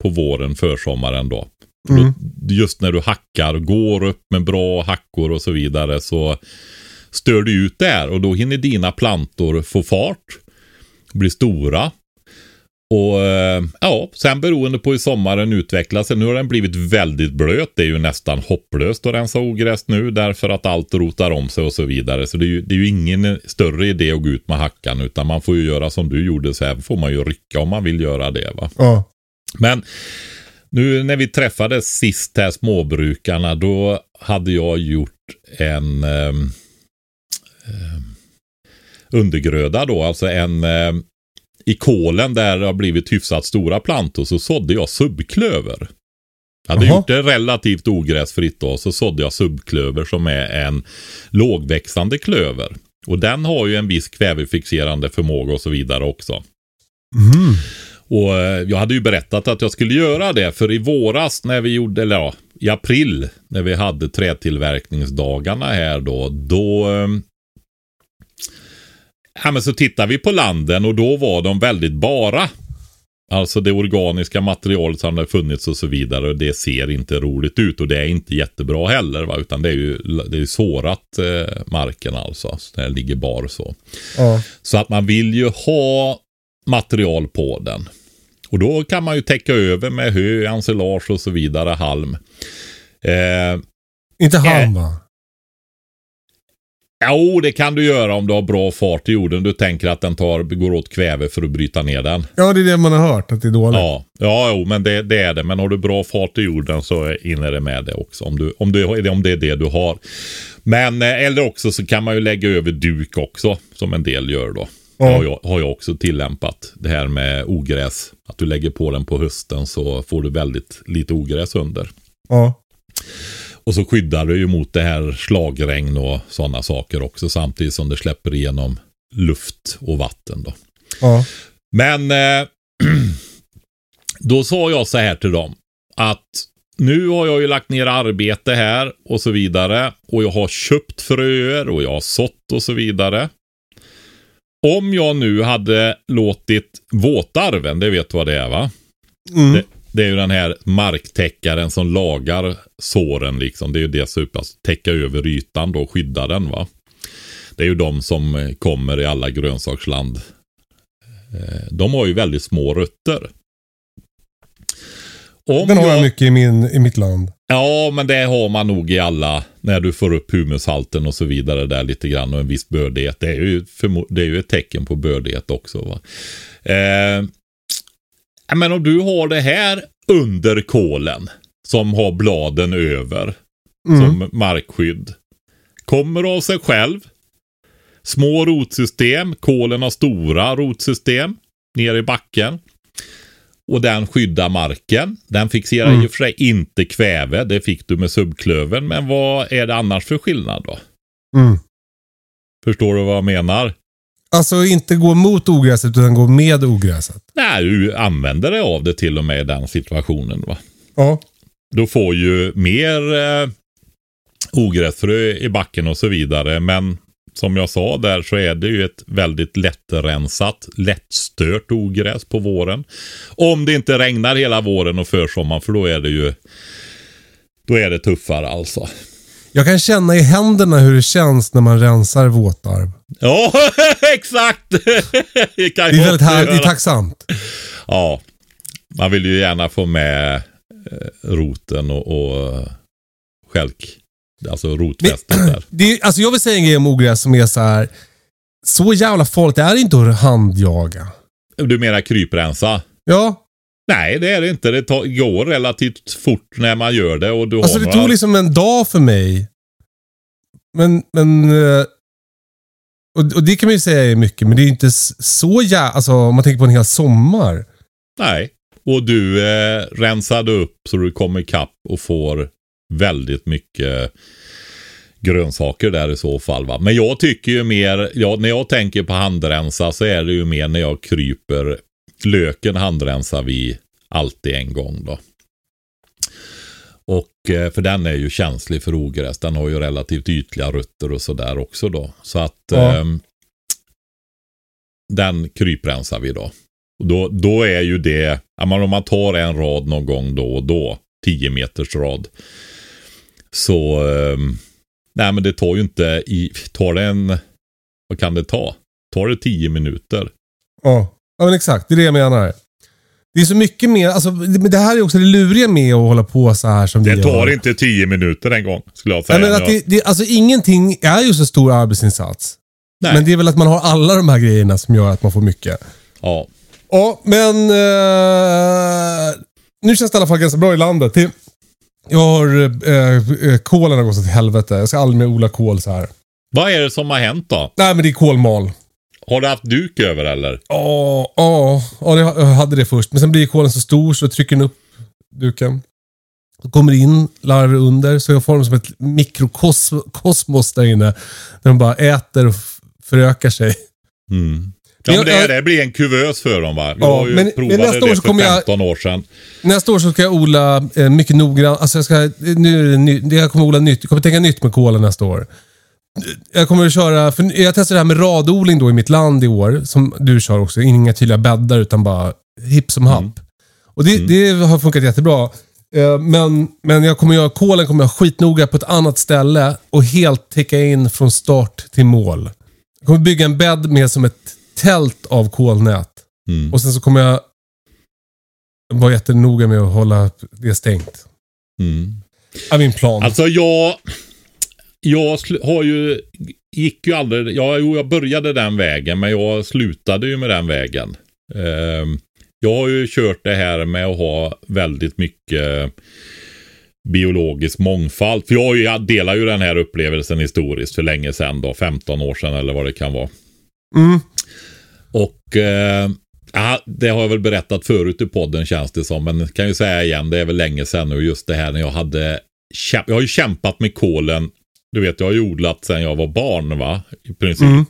på våren, försommaren då. Mm. Just när du hackar, går upp med bra hackor och så vidare så stör du ut där och då hinner dina plantor få fart. Bli stora. Och eh, ja, sen beroende på hur sommaren utvecklar sig. Nu har den blivit väldigt blöt. Det är ju nästan hopplöst att rensa ogräs nu därför att allt rotar om sig och så vidare. Så det är ju, det är ju ingen större idé att gå ut med hackan utan man får ju göra som du gjorde. Så här får man ju rycka om man vill göra det. va. Ja. Men nu när vi träffades sist här, småbrukarna, då hade jag gjort en ehm, undergröda då, alltså en ehm, i kolen där det har blivit hyfsat stora plantor så sådde jag subklöver. Jag hade Jaha. gjort det relativt ogräsfritt då, så sådde jag subklöver som är en lågväxande klöver. Och den har ju en viss kvävefixerande förmåga och så vidare också. Mhm. Och eh, jag hade ju berättat att jag skulle göra det för i våras när vi gjorde, eller ja, i april när vi hade trätillverkningsdagarna här då, då eh, Ja men så tittade vi på landen och då var de väldigt bara. Alltså det organiska materialet som hade funnits och så vidare och det ser inte roligt ut och det är inte jättebra heller va utan det är ju det är sårat eh, marken alltså. Så det ligger bar så. Ja. Så att man vill ju ha material på den. Och då kan man ju täcka över med hö, ensilage och så vidare, halm. Eh, Inte halm va? Jo, det kan du göra om du har bra fart i jorden. Du tänker att den tar, går åt kväve för att bryta ner den. Ja, det är det man har hört, att det är dåligt. Ja, ja jo, men det, det är det. Men har du bra fart i jorden så hinner det med det också. Om, du, om, du, om det är det du har. Men, eh, eller också så kan man ju lägga över duk också, som en del gör då. Ja. Har, jag, har jag också tillämpat. Det här med ogräs. Att du lägger på den på hösten så får du väldigt lite ogräs under. Ja. Och så skyddar du ju mot det här slagregn och sådana saker också samtidigt som det släpper igenom luft och vatten då. ja. Men eh, *clears throat* då sa jag så här till dem att nu har jag ju lagt ner arbete här och så vidare och jag har köpt fröer och jag har sått och så vidare. Om jag nu hade låtit våtarven, det vet du vad det är va? Mm. Det, det är ju den här marktäckaren som lagar såren liksom. Det är ju det som att täcka över ytan då och skydda den va. Det är ju de som kommer i alla grönsaksland. Eh, De har ju väldigt små rötter. Om Den har jag mycket i, min, i mitt land. Ja, men det har man nog i alla. När du får upp humushalten och så vidare där lite grann och en viss bördighet. Det är ju, det är ju ett tecken på bördighet också. Va? Eh, men om du har det här under kolen som har bladen över Mm. som markskydd. Kommer av sig själv. Små rotsystem. Kolen har stora rotsystem ner i backen. Och den skyddar marken. Den fixerar Mm. i och för sig inte kväve. Det fick du med subklöven. Men vad är det annars för skillnad då? Mm. Förstår du vad jag menar? Alltså inte gå mot ogräset utan gå med ogräset. Nej, du använder dig av det till och med i den situationen. va. Ja. Du får ju mer eh, ogräsfrö i backen och så vidare. Men som jag sa där så är det ju ett väldigt lättrensat, lättstört ogräs på våren. Om det inte regnar hela våren och försommaren för då är det ju då är det tuffare alltså. Jag kan känna i händerna hur det känns när man rensar våtarv. Ja, *laughs* exakt! det kan är väldigt här, det är tacksamt. Ja, man vill ju gärna få med eh, roten och, och eh, skälk. Alltså rotfästet *clears throat* där. Det är, alltså jag vill säga en grej om ogräs som är så här. Så jävla farligt det är inte att handjaga. Du menar kryprensa? Ja, Nej, det är det inte. Det tar, går relativt fort när man gör det. Och du alltså har det några... tog liksom en dag för mig. Men, men... eh, Och, och det kan man ju säga är mycket, men det är inte så jävla... Alltså om man tänker på en hel sommar. Nej. Och du eh, rensade upp så du kommer ikapp och får väldigt mycket grönsaker där i så fall. Va? Men jag tycker ju mer, ja, när jag tänker på handrensa så är det ju mer när jag kryper. Löken handrensar vi alltid en gång då. Och eh, för den är ju känslig för ogräs. Den har ju relativt ytliga rötter och sådär också då. Så att Ja. ehm, den kryprensar vi då. Och då, då är ju det, om man tar en rad någon gång då och då, 10 meters rad. Så, ehm, nej men det tar ju inte, i, tar det en, vad kan det ta? Tar det 10 minuter? Ja, ja men exakt. Det är det jag menar. Det är så mycket mer, alltså, det- det här är också det luriga med att hålla på så här som vi Det gör. tar inte 10 minuter en gång, skulle jag säga. Nej, men att det, det, alltså ingenting är ju så stor arbetsinsats. Nej. Men det är väl att man har alla de här grejerna som gör att man får mycket. Ja, Ja, men eh, nu känns det i alla fall ganska bra i landet. Det, jag har, eh, eh, kolen har gått åt helvete. Jag ska aldrig mer odla kål så här. vad är det som har hänt då? Nej, men det är kolmal. Har du haft duk över eller? Ja, ja, jag hade det först. Men sen blir kolen så stor så trycker den upp duken. Då kommer det in larver under, så jag får dem som ett mikrokosmos där inne. Där de bara äter och förökar sig. Mm. Ja, Men men det, jag- det blir en kuvös för dem va? Vi Ja, men- men provat nästa år så kommer jag- 15 år sedan. Nästa år så ska jag odla eh, mycket noggrant. Alltså jag ska, nu det- jag kommer odla nytt. Jag kommer tänka nytt med kolen nästa år. Jag kommer att köra, för jag testar det här med radodling då i mitt land i år. Som du kör också. Inga tydliga bäddar utan bara hipp som happ. Och det, det har funkat jättebra. Eh, Men, men jag kommer göra, kolen kommer jag skitnoga på ett annat ställe och helt täcka in från start till mål. Jag kommer bygga en bädd med som ett tält av kolnät. Mm. Och sen så kommer jag var jättenoga med att hålla det stängt. Mm. Är min plan. Alltså jag, jag har ju, gick ju aldrig, ja, jo, jag började den vägen men jag slutade ju med den vägen. Ehm, jag har ju kört det här med att ha väldigt mycket biologisk mångfald. För jag, jag delar ju den här upplevelsen historiskt för länge sedan då, 15 år sedan eller vad det kan vara. Mm. Eh, det har jag väl berättat förut i podden känns det som. Men kan ju säga igen, det är väl länge sedan nu just det här när jag hade Jag har ju kämpat med kolen. Du vet, jag har ju odlat sedan jag var barn va? I princip.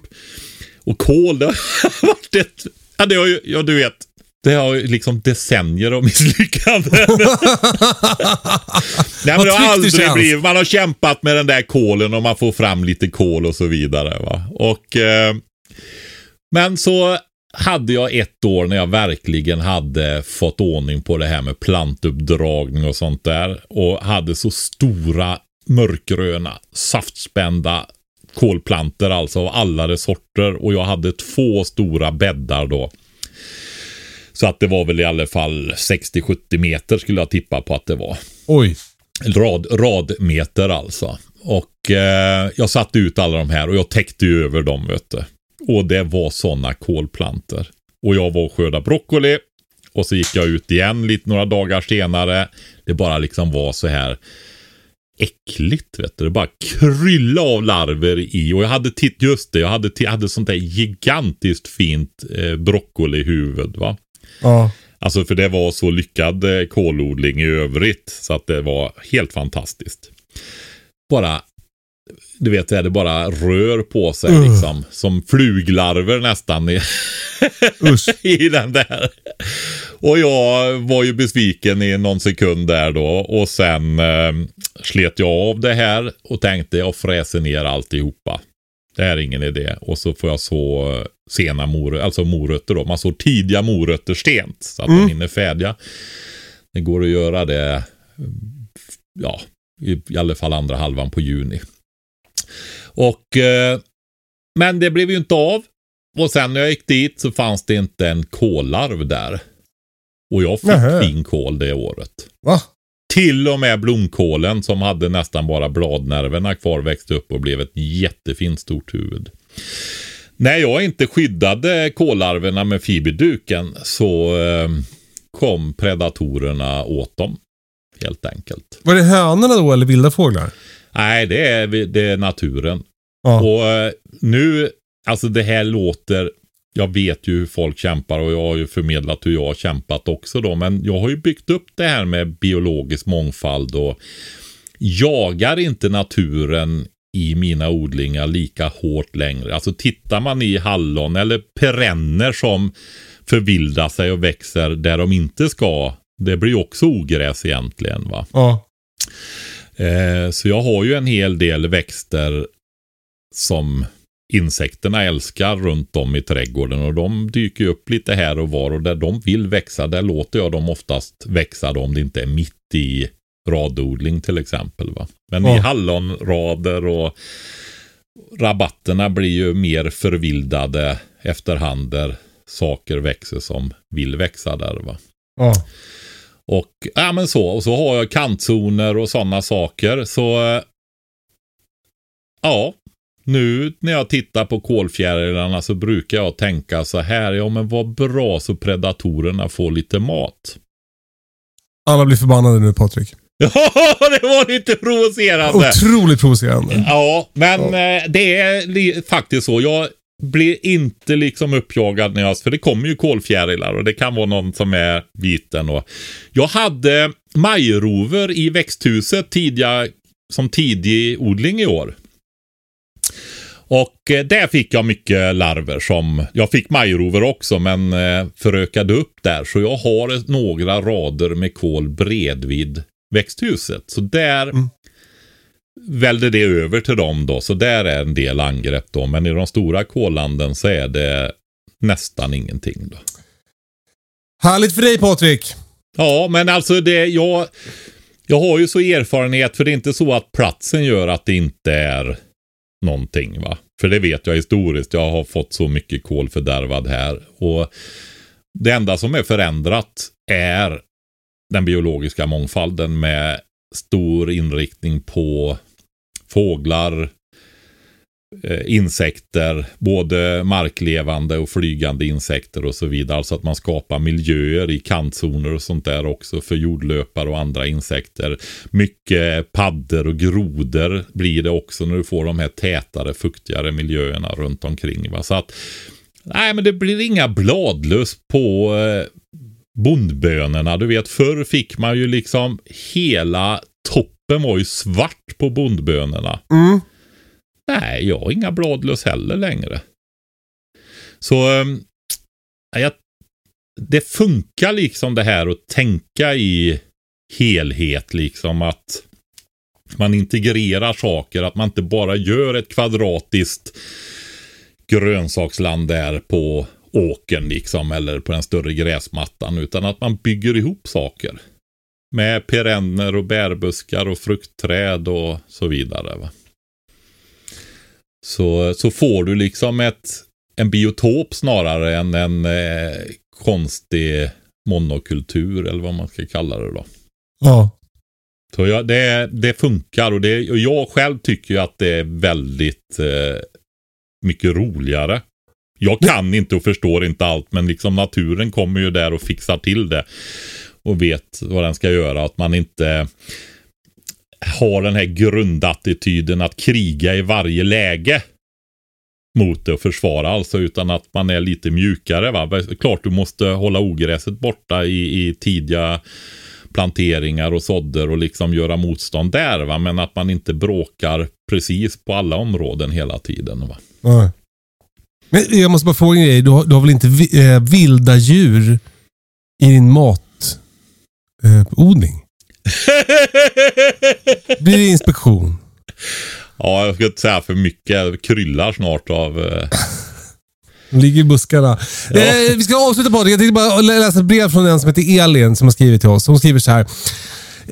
Och kol, det har *laughs* varit ett... Ja, det har ju, ja du vet. Det har ju liksom decennier av misslyckanden. *laughs* Nej, men det har aldrig blivit. Man har kämpat med den där kolen och man får fram lite kol och så vidare. Va? Och, eh, men så hade jag ett år när jag verkligen hade fått ordning på det här med plantuppdragning och sånt där. Och hade så stora mörkgröna saftspända kolplanter alltså av alla dess sorter. Och jag hade två stora bäddar då. Så att det var väl i alla fall 60-70 meter skulle jag tippa på att det var. Oj. Rad, radmeter alltså. Och eh, jag satte ut alla de här och jag täckte ju över dem vet du. Och det var sådana kolplanter. Och jag var och skördade broccoli. Och så gick jag ut igen lite några dagar senare. Det bara liksom var så här äckligt vet du. Det bara krylla av larver i. Och jag hade titt just det. Jag hade, jag hade sånt där gigantiskt fint eh, broccolihuvud va. Ja. Alltså för det var så lyckad eh, kolodling i övrigt. Så att det var helt fantastiskt. Bara, du vet det, bara rör på sig Uh. liksom. Som fluglarver nästan i, *laughs* i den där. Och jag var ju besviken i någon sekund där då. Och sen eh, slet jag av det här och tänkte jag fräser ner alltihopa. Det här är ingen idé. Och så får jag så sena morötter, alltså morötter då. Man sår tidiga morötter sent så att de hinner färdiga. Det går att göra det, ja, i, i alla fall andra halvan på juni. Och, eh, men det blev ju inte av. Och sen när jag gick dit så fanns det inte en kollarv där. Och jag fick Nähä. fin kål det året. Va? Till och med blomkålen som hade nästan bara bladnerverna kvar växte upp och blev ett jättefint stort huvud. När jag inte skyddade kålarverna med fiberduken så eh, kom predatorerna åt dem. Helt enkelt. Var det hönorna då eller vilda fåglar? Nej, det är, det är naturen. Ja. Och eh, nu, alltså det här låter, jag vet ju hur folk kämpar och jag har ju förmedlat hur jag har kämpat också då. Men jag har ju byggt upp det här med biologisk mångfald och jagar inte naturen i mina odlingar lika hårt längre. Alltså tittar man i hallon eller perenner som förvildar sig och växer där de inte ska. Det blir också ogräs egentligen va. Ja. Eh, så jag har ju en hel del växter som insekterna älskar runt om i trädgården och de dyker upp lite här och var och där de vill växa där låter jag dem oftast växa då, om det inte är mitt i radodling till exempel. Va? Men Ja. i hallonrader och rabatterna blir ju mer förvildade efterhand där saker växer som vill växa där. Va? Ja. Och, ja men så, och så har jag kantzoner och sådana saker. Så, eh, ja, nu när jag tittar på kolfjärilarna så brukar jag tänka så här, ja men vad bra så predatorerna får lite mat. Alla blir förbannade nu Patrik. *laughs* Ja, det var lite provocerande. Otroligt provocerande. Ja, men eh, det är faktiskt så. Jag blir inte liksom uppjagad när jag, för det kommer ju kolfjärilar och det kan vara någon som är viten. Och jag hade majrover i växthuset tidiga, som tidig odling i år. Och eh, där fick jag mycket larver som, jag fick majrover också men eh, förökade upp där. Så jag har några rader med kol bredvid växthuset. Så där Mm välde det över till dem då. Så där är en del angrepp då. Men i de stora kollanden så är det nästan ingenting då. Härligt för dig Patrik. Ja, men alltså det, jag, jag har ju så erfarenhet för det är inte så att platsen gör att det inte är någonting va. För det vet jag historiskt. Jag har fått så mycket kol fördärvad här. Och det enda som är förändrat är den biologiska mångfalden med stor inriktning på fåglar, eh, insekter, både marklevande och flygande insekter och så vidare. Alltså att man skapar miljöer i kantzoner och sånt där också för jordlöpare och andra insekter. Mycket paddor och grodor blir det också när du får de här tätare, fuktigare miljöerna runt omkring. Va? Så att, nej men det blir inga bladlöss på eh, bondbönorna. Du vet, förr fick man ju liksom hela toppen var ju svart på bondbönorna. Mm. Nej, jag har inga bladlöss heller längre. Så ähm, jag, det funkar liksom det här att tänka i helhet liksom att man integrerar saker, att man inte bara gör ett kvadratiskt grönsaksland där på åkern liksom eller på den större gräsmattan utan att man bygger ihop saker. Med perenner och bärbuskar och fruktträd och så vidare. Va? Så, så får du liksom ett, en biotop snarare än en eh, konstig monokultur eller vad man ska kalla det då. Ja. Så jag, det, det funkar och, det, och jag själv tycker att det är väldigt eh, mycket roligare. Jag kan inte och förstår inte allt men liksom naturen kommer ju där och fixar till det. Och vet vad den ska göra. Att man inte har den här grundattityden att kriga i varje läge mot det och försvara alltså utan att man är lite mjukare. Va? Klart du måste hålla ogräset borta i, i tidiga planteringar och sådder och liksom göra motstånd där. Va? Men att man inte bråkar precis på alla områden hela tiden. Va? Mm. Men jag måste bara fråga en grej. Du har, du har väl inte vi, eh, vilda djur i din mat? Matodling? *laughs* Blir det inspektion? Ja, jag ska inte säga för mycket. Kryllar snart av... Eh... De *laughs* ligger i buskarna. Ja. Eh, vi ska avsluta podden. Jag tänkte bara läsa ett brev från en som heter Elin som har skrivit till oss. Hon skriver så här.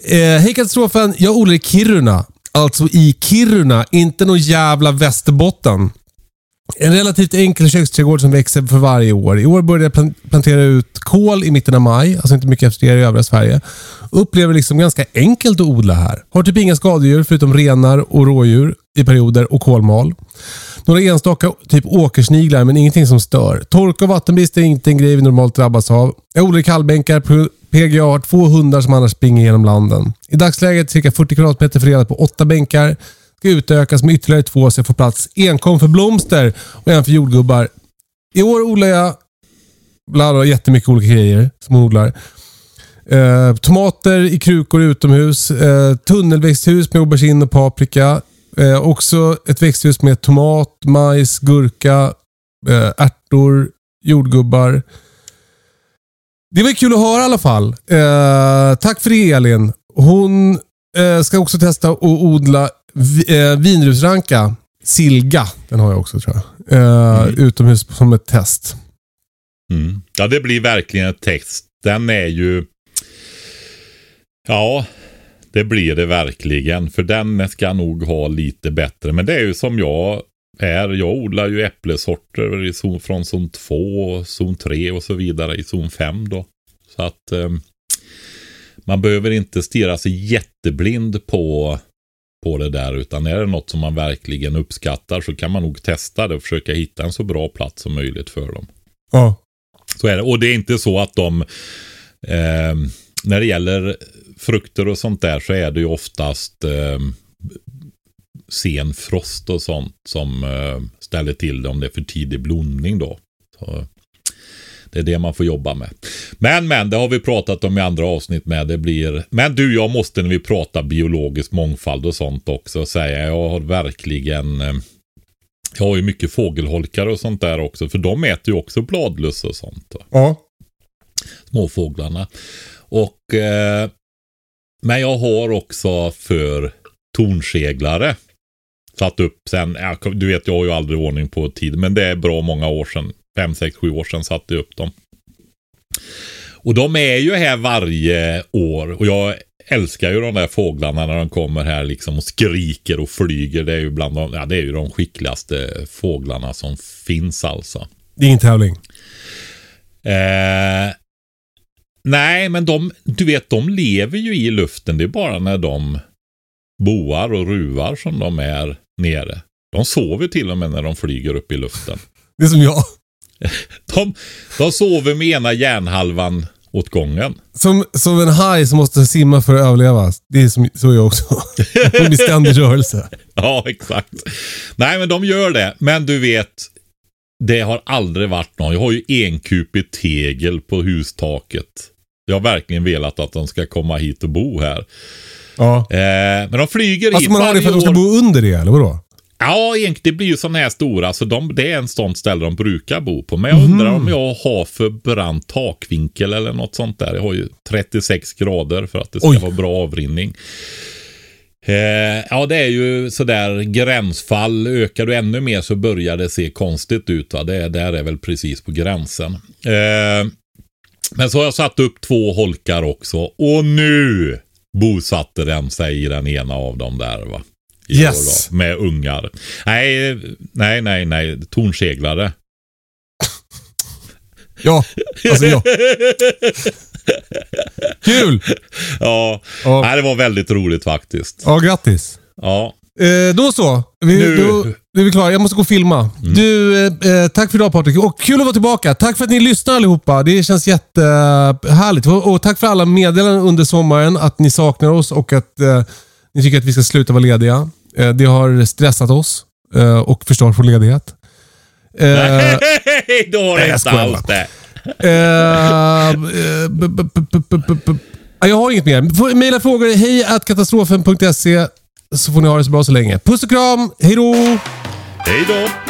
Eh, Hej katastrofen. Jag odlar i Kiruna. Alltså i Kiruna, inte någon jävla Västerbotten. En relativt enkel köksträdgård som växer för varje år. I år började jag plantera ut kål i mitten av maj, alltså inte mycket efter det i övriga Sverige. Upplever liksom ganska enkelt att odla här. Har typ inga skadedjur förutom renar och rådjur i perioder och kolmal. Några enstaka typ åkersniglar men ingenting som stör. Torka och vattenbrist är inte en grej vi normalt drabbas av. Jag odlar i kallbänkar. PGA har två hundar som annars springer genom landen. I dagsläget cirka 40 kvadratmeter fördelat på åtta bänkar ska utökas med ytterligare två så jag får plats enkom för blomster och en för jordgubbar. I år odlar jag bland annat jättemycket olika grejer som hon odlar. Eh, tomater i krukor utomhus. Eh, tunnelväxthus med aubergine och paprika. Eh, också ett växthus med tomat, majs, gurka, eh, ärtor, jordgubbar. Det var kul att höra i alla fall. Eh, tack för det Elin. Hon eh, ska också testa att odla eh, vinrusranka. Silga, den har jag också tror jag. Eh, Utomhus som ett test. Mm. Ja, det blir verkligen ett test. Den är ju... Ja, det blir det verkligen. För den ska nog ha lite bättre. Men det är ju som jag är. Jag odlar ju äpplesorter i zon, från zon 2, zon 3 och så vidare i zon 5 då. Så att eh, man behöver inte stirra sig jätteblind på, på det där. Utan är det något som man verkligen uppskattar så kan man nog testa det och försöka hitta en så bra plats som möjligt för dem. Ja. Så är det. Och det är inte så att de, eh, när det gäller frukter och sånt där så är det ju oftast eh, sen frost och sånt som eh, ställer till det om det är för tidig blomning då. Så, det är det man får jobba med. Men, men, det har vi pratat om i andra avsnitt med. Det blir... Men du, jag måste när vi pratar biologisk mångfald och sånt också säga, jag har verkligen eh, jag har ju mycket fågelholkar och sånt där också. För de äter ju också bladlöss och sånt. Ja. Småfåglarna. Och, eh, men jag har också för tornseglare satt upp sen. Ja, du vet, jag har ju aldrig ordning på tid. Men det är bra många år sedan. Fem, sex, sju år sedan satte jag upp dem. Och de är ju här varje år. Och jag älskar ju de där fåglarna när de kommer här liksom och skriker och flyger. Det är ju bland de, ja, det är ju de skickligaste fåglarna som finns alltså. Det är ingen tävling. Eh, Nej, men de, du vet, de lever ju i luften. Det är bara när de boar och ruvar som de är nere. De sover till och med när de flyger upp i luften. Det är som jag. De, de sover med ena hjärnhalvan åt gången. Som, som en haj som måste simma för att överleva. Det är som, så jag också. *laughs* Jag blir ständig rörelse. *laughs* Ja, exakt. Nej, men de gör det. Men du vet, det har aldrig varit någon. Jag har ju enkupigt tegel på hustaket. Jag har verkligen velat att de ska komma hit och bo här. Ja. Eh, men de flyger Alltså hit man har det för att de ska bo under det, eller vadå? Ja, det blir ju sådana här stora. Så de, det är en sånt ställe de brukar bo på. Men jag undrar om jag har för brant takvinkel eller något sånt där. Jag har ju 36 grader för att det ska Oj. vara bra avrinning. Eh, ja, det är ju sådär gränsfall. Ökar du ännu mer så börjar det se konstigt ut. Va? Det där är väl precis på gränsen. Eh, men så har jag satt upp två holkar också. Och nu bosatte den sig i den ena av dem där. va. Yes. då, med ungar. Nej, nej, nej, nej. Tornseglare. *laughs* Ja, alltså ja. *laughs* Kul! Ja, Ja. Nej, det var väldigt roligt faktiskt. Ja, grattis. Ja, Eh, då så. Vi, Nu. Då, då är vi klara. Jag måste gå och filma. Du, eh, eh, tack för idag Patrik. Och kul att vara tillbaka. Tack för att ni lyssnar allihopa. Det känns jättehärligt. Och, och tack för alla meddelanden under sommaren. Att ni saknar oss och att eh, ni tycker att vi ska sluta vara lediga. Eh, det har stressat oss eh, och förstört vår ledighet. Eh, Nej, det har det jag inte alls det. Jag har inget mer. Maila frågor hej at katastrofen.se så får ni ha det så bra så länge. Puss och kram. Hej då! Hej då.